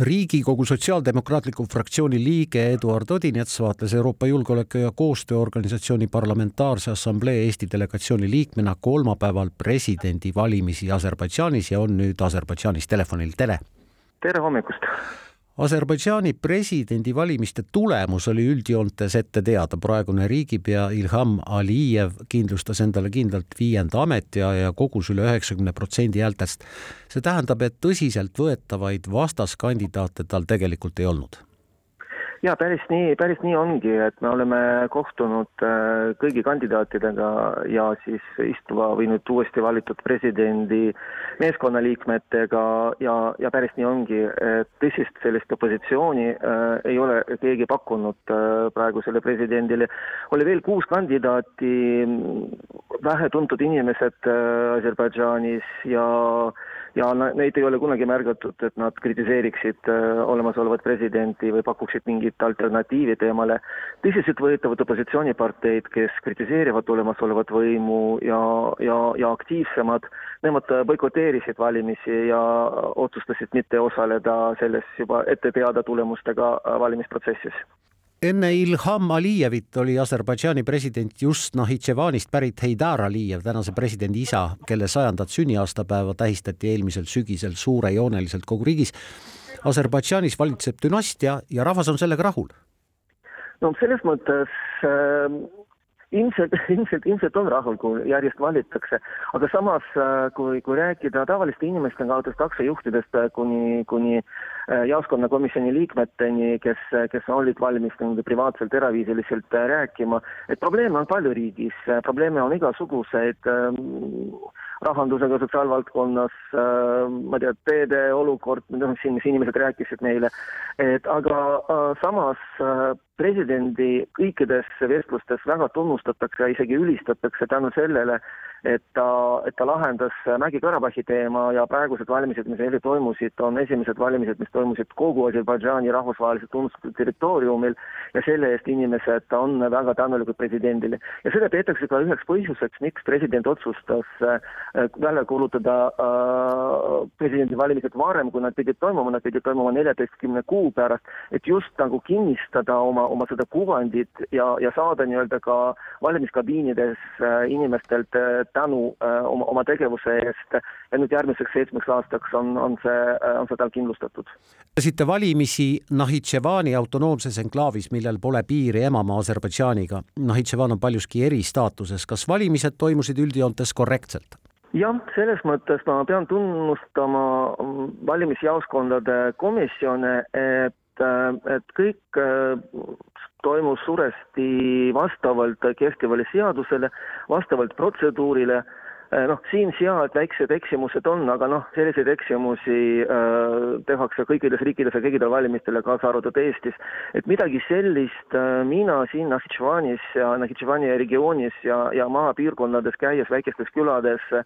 riigikogu Sotsiaaldemokraatliku fraktsiooni liige Eduard Odinets vaatles Euroopa Julgeoleku ja Koostööorganisatsiooni Parlamentaarse Assamblee Eesti delegatsiooni liikmena kolmapäeval presidendivalimisi Aserbaidžaanis ja on nüüd Aserbaidžaanis telefonil, tere! tere hommikust! Aserbaidžaani presidendivalimiste tulemus oli üldjoontes ette teada, praegune riigipea Ilham Alijev kindlustas endale kindlalt viienda ametiaja ja kogus üle üheksakümne protsendi häältest. see tähendab, et tõsiseltvõetavaid vastaskandidaate tal tegelikult ei olnud ja päris nii, päris nii ongi, et me oleme kohtunud äh, kõigi kandidaatidega ja siis istuva või nüüd uuesti valitud presidendi meeskonnaliikmetega ja, ja päris nii ongi, et tõsist sellist opositsiooni äh, ei ole keegi pakkunud äh, praegusele presidendile. oli veel kuus kandidaati, vähetuntud inimesed äh, Aserbaidžaanis ja äh, ja neid ei ole kunagi märgatud, et nad kritiseeriksid äh, olemasolevat presidenti või pakuksid mingit alternatiivi teemale. tõsiseltvõetavad opositsiooniparteid, kes kritiseerivad olemasolevat võimu ja, ja, ja aktiivsemad, nemad boikoteerisid valimisi ja otsustasid mitte osaleda selles juba ette teada tulemustega valimisprotsessis enne Ilham Alijevit oli Aserbaidžaani president just Nahitševanist pärit Heidar Alijev, tänase presidendi isa, kelle sajandat sünniaastapäeva tähistati eelmisel sügisel suurejooneliselt kogu riigis. Aserbaidžaanis valitseb dünastia ja rahvas on sellega rahul. no selles mõttes äh, ilmselt, ilmselt, ilmselt on rahul, kui järjest valitakse, aga samas, äh, kui, kui rääkida tavaliste inimestega, alates taksojuhtidest äh, kuni, kuni äh, jaoskonnakomisjoni liikmeteni, kes, kes olid valmis niimoodi privaatselt, eraviisiliselt rääkima, et probleeme on palju riigis, probleeme on igasuguseid ähm, rahandusega sotsiaalvaldkonnas, ma ei tea, teede olukord, noh, siin, mis inimesed rääkisid meile, et aga samas presidendi kõikides vestlustes väga tunnustatakse ja isegi ülistatakse tänu sellele, et ta, et ta lahendas Mägi-Karabahhi teema ja praegused valimised, mis eile toimusid, on esimesed valimised, mis toimusid kogu Aserbaidžaani rahvusvaheliselt tunnustatud territooriumil ja selle eest inimesed on väga tänulikud presidendile. ja seda peetakse ka üheks põhjuseks, miks president otsustas äh, välja kuulutada äh, presidendivalimised varem, kui nad pidid toimuma, nad pidid toimuma neljateistkümne kuu pärast, et just nagu kinnistada oma, oma seda kuvandit ja, ja saada nii-öelda ka valimiskabiinides äh, inimestelt äh, tänu äh, oma, oma tegevuse eest ja nüüd järgmiseks seitsmeks aastaks on, on see, on see tal kindlustatud. pidasite valimisi Nahitševani autonoomses enklaavis, millel pole piiri emamaa Aserbaidžaaniga. Nahitševan on paljuski eristaatuses, kas valimised toimusid üldjoontes korrektselt? jah, selles mõttes ma pean tunnustama valimisjaoskondade komisjone, et et kõik toimus suuresti vastavalt kehtivale seadusele, vastavalt protseduurile, eh, noh, siin-seal väiksed eksimused on, aga noh, selliseid eksimusi äh, tehakse kõikides riikides ja kõikidel valimistel, kaasa arvatud Eestis. et midagi sellist äh, mina siin Nahhitševanis ja Nahhitševani regioonis ja, ja maapiirkondades käies, väikestes külades äh,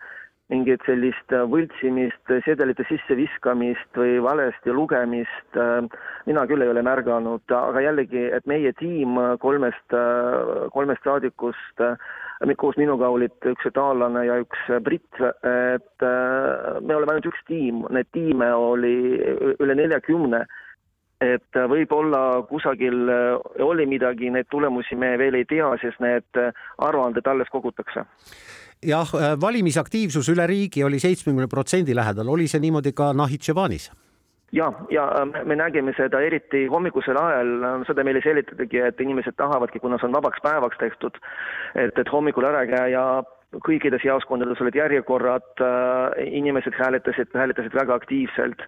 mingit sellist äh, võltsimist, sedelite sisseviskamist või valesti lugemist äh, mina küll ei ole märganud, aga jällegi, et meie tiim kolmest, äh, kolmest saadikust, koos minuga olid üks itaallane ja üks britt, et me oleme ainult üks tiim, neid tiime oli üle neljakümne et võib-olla kusagil oli midagi, neid tulemusi me veel ei tea, sest need aruanded alles kogutakse jah, äh, valimisaktiivsus üle riigi oli seitsmekümne protsendi lähedal, oli see niimoodi ka Nahitševanis? ja, ja äh, me nägime seda eriti hommikusel ajal, seda meile selgitadagi, et inimesed tahavadki, kuna see on vabaks päevaks tehtud, et, et hommikul ära käia kõikides jaoskondades olid järjekorrad, äh, inimesed hääletasid, hääletasid väga aktiivselt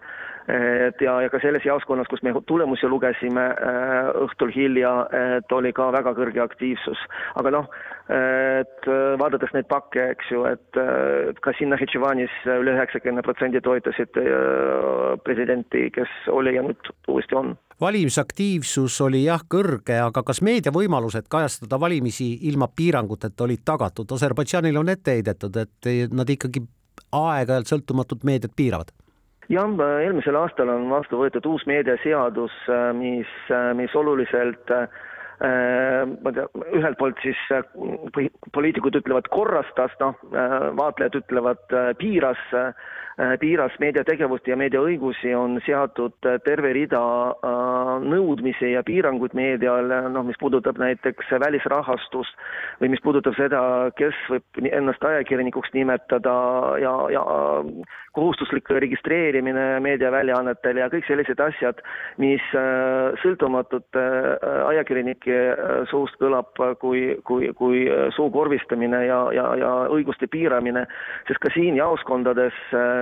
et ja, ja ka selles jaoskonnas, kus me tulemusi lugesime äh, õhtul hilja, et oli ka väga kõrge aktiivsus. aga noh, et vaadates neid pakke, eks ju, et ka siin Nahhitševanis üle üheksakümne protsendi toetasid äh, presidenti, kes oli ja nüüd uuesti on valimisaktiivsus oli jah kõrge, aga kas meedia võimalused kajastada valimisi ilma piiranguteta olid tagatud? Aserbaidžaanil on ette heidetud, et nad ikkagi aeg-ajalt sõltumatut meediat piiravad jah, eelmisel aastal on vastu võetud uus meediaseadus, mis, mis oluliselt ma ei tea, ühelt poolt siis poliitikud ütlevad korrastas, noh, vaatlejad ütlevad piiras Äh, piiras meediategevust ja meediaõigusi, on seatud äh, terve rida äh, nõudmisi ja piiranguid meediale, noh, mis puudutab näiteks välisrahastust või mis puudutab seda, kes võib ennast ajakirjanikuks nimetada ja, ja kohustuslik registreerimine meediaväljaannetel ja kõik sellised asjad, mis sõltumatute ajakirjanike suust kõlab kui, kui, kui suukorvistamine ja, ja, ja õiguste piiramine, sest ka siin jaoskondades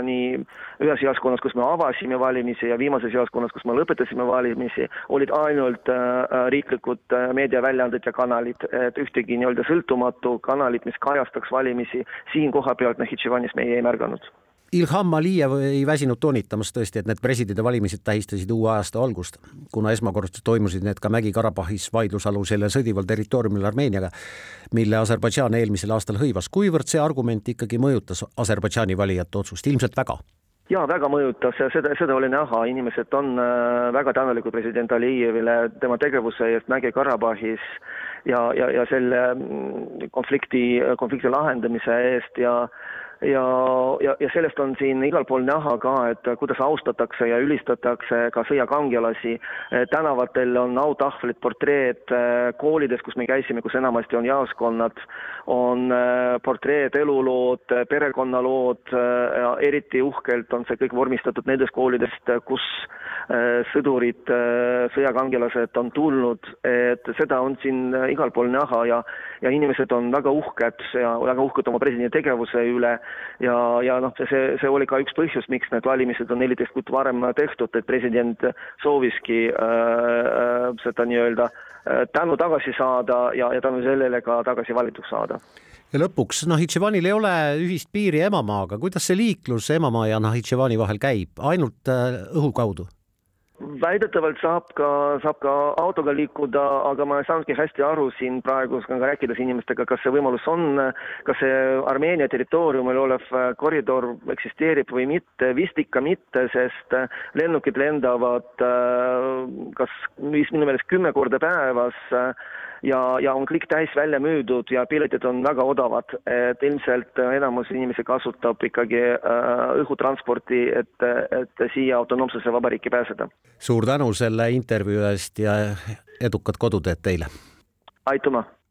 nii ühes jaoskonnas, kus me avasime valimisi ja viimases jaoskonnas, kus me lõpetasime valimisi, olid ainult äh, äh, riiklikud äh, meediaväljaanded ja kanalid, et ühtegi nii-öelda sõltumatu kanalit, mis kajastaks valimisi siin kohapeal Nahitševanis meie ei märganud Ilham Alijev ei väsinud toonitamast tõesti, et need presidendivalimised tähistasid uue aasta algust, kuna esmakordselt toimusid need ka Mägi-Karabahhis vaidlusalusel ja sõdival territooriumil Armeeniaga, mille Aserbaidžaan eelmisel aastal hõivas. kuivõrd see argument ikkagi mõjutas Aserbaidžaani valijate otsust, ilmselt väga? jaa, väga mõjutas ja seda, seda oli näha, inimesed on äh, väga tänulikud president Alijevile tema tegevuse eest Mägi-Karabahhis ja, ja, ja selle mm, konflikti, konflikti lahendamise eest ja ja, ja, ja sellest on siin igal pool näha ka, et kuidas austatakse ja ülistatakse ka sõjakangelasi. tänavatel on autahvlid, portreed, koolides, kus me käisime, kus enamasti on jaoskonnad, on äh, portreed, elulood, perekonnalood ja eriti uhkelt on see kõik vormistatud nendest koolidest, kus sõdurid, sõjakangelased on tulnud, et seda on siin igal pool näha ja ja inimesed on väga uhked ja väga uhked oma presidendi tegevuse üle ja, ja noh, see, see oli ka üks põhjus, miks need valimised on neliteist kuud varem tehtud, et president sooviski äh, seda nii-öelda äh, tänu tagasi saada ja, ja tänu sellele ka tagasi valituks saada. Ja lõpuks Nahitševanil ei ole ühist piiri emamaaga, kuidas see liiklus emamaa ja Nahitševani vahel käib, ainult äh, õhu kaudu? Väidetavalt saab ka, saab ka autoga liikuda, aga ma ei saanudki hästi aru siin praegu, rääkides inimestega, kas see võimalus on, kas see Armeenia territooriumil olev koridor eksisteerib või mitte, vist ikka mitte, sest lennukid lendavad äh, kas, mis minu meelest kümme korda päevas ja, ja on kõik täis välja müüdud ja piletid on väga odavad, et ilmselt enamus inimesi kasutab ikkagi äh, õhutransporti, et, et siia autonoomsesse vabariiki pääseda. suur tänu selle intervjuu eest ja edukat koduteed teile! aitüma!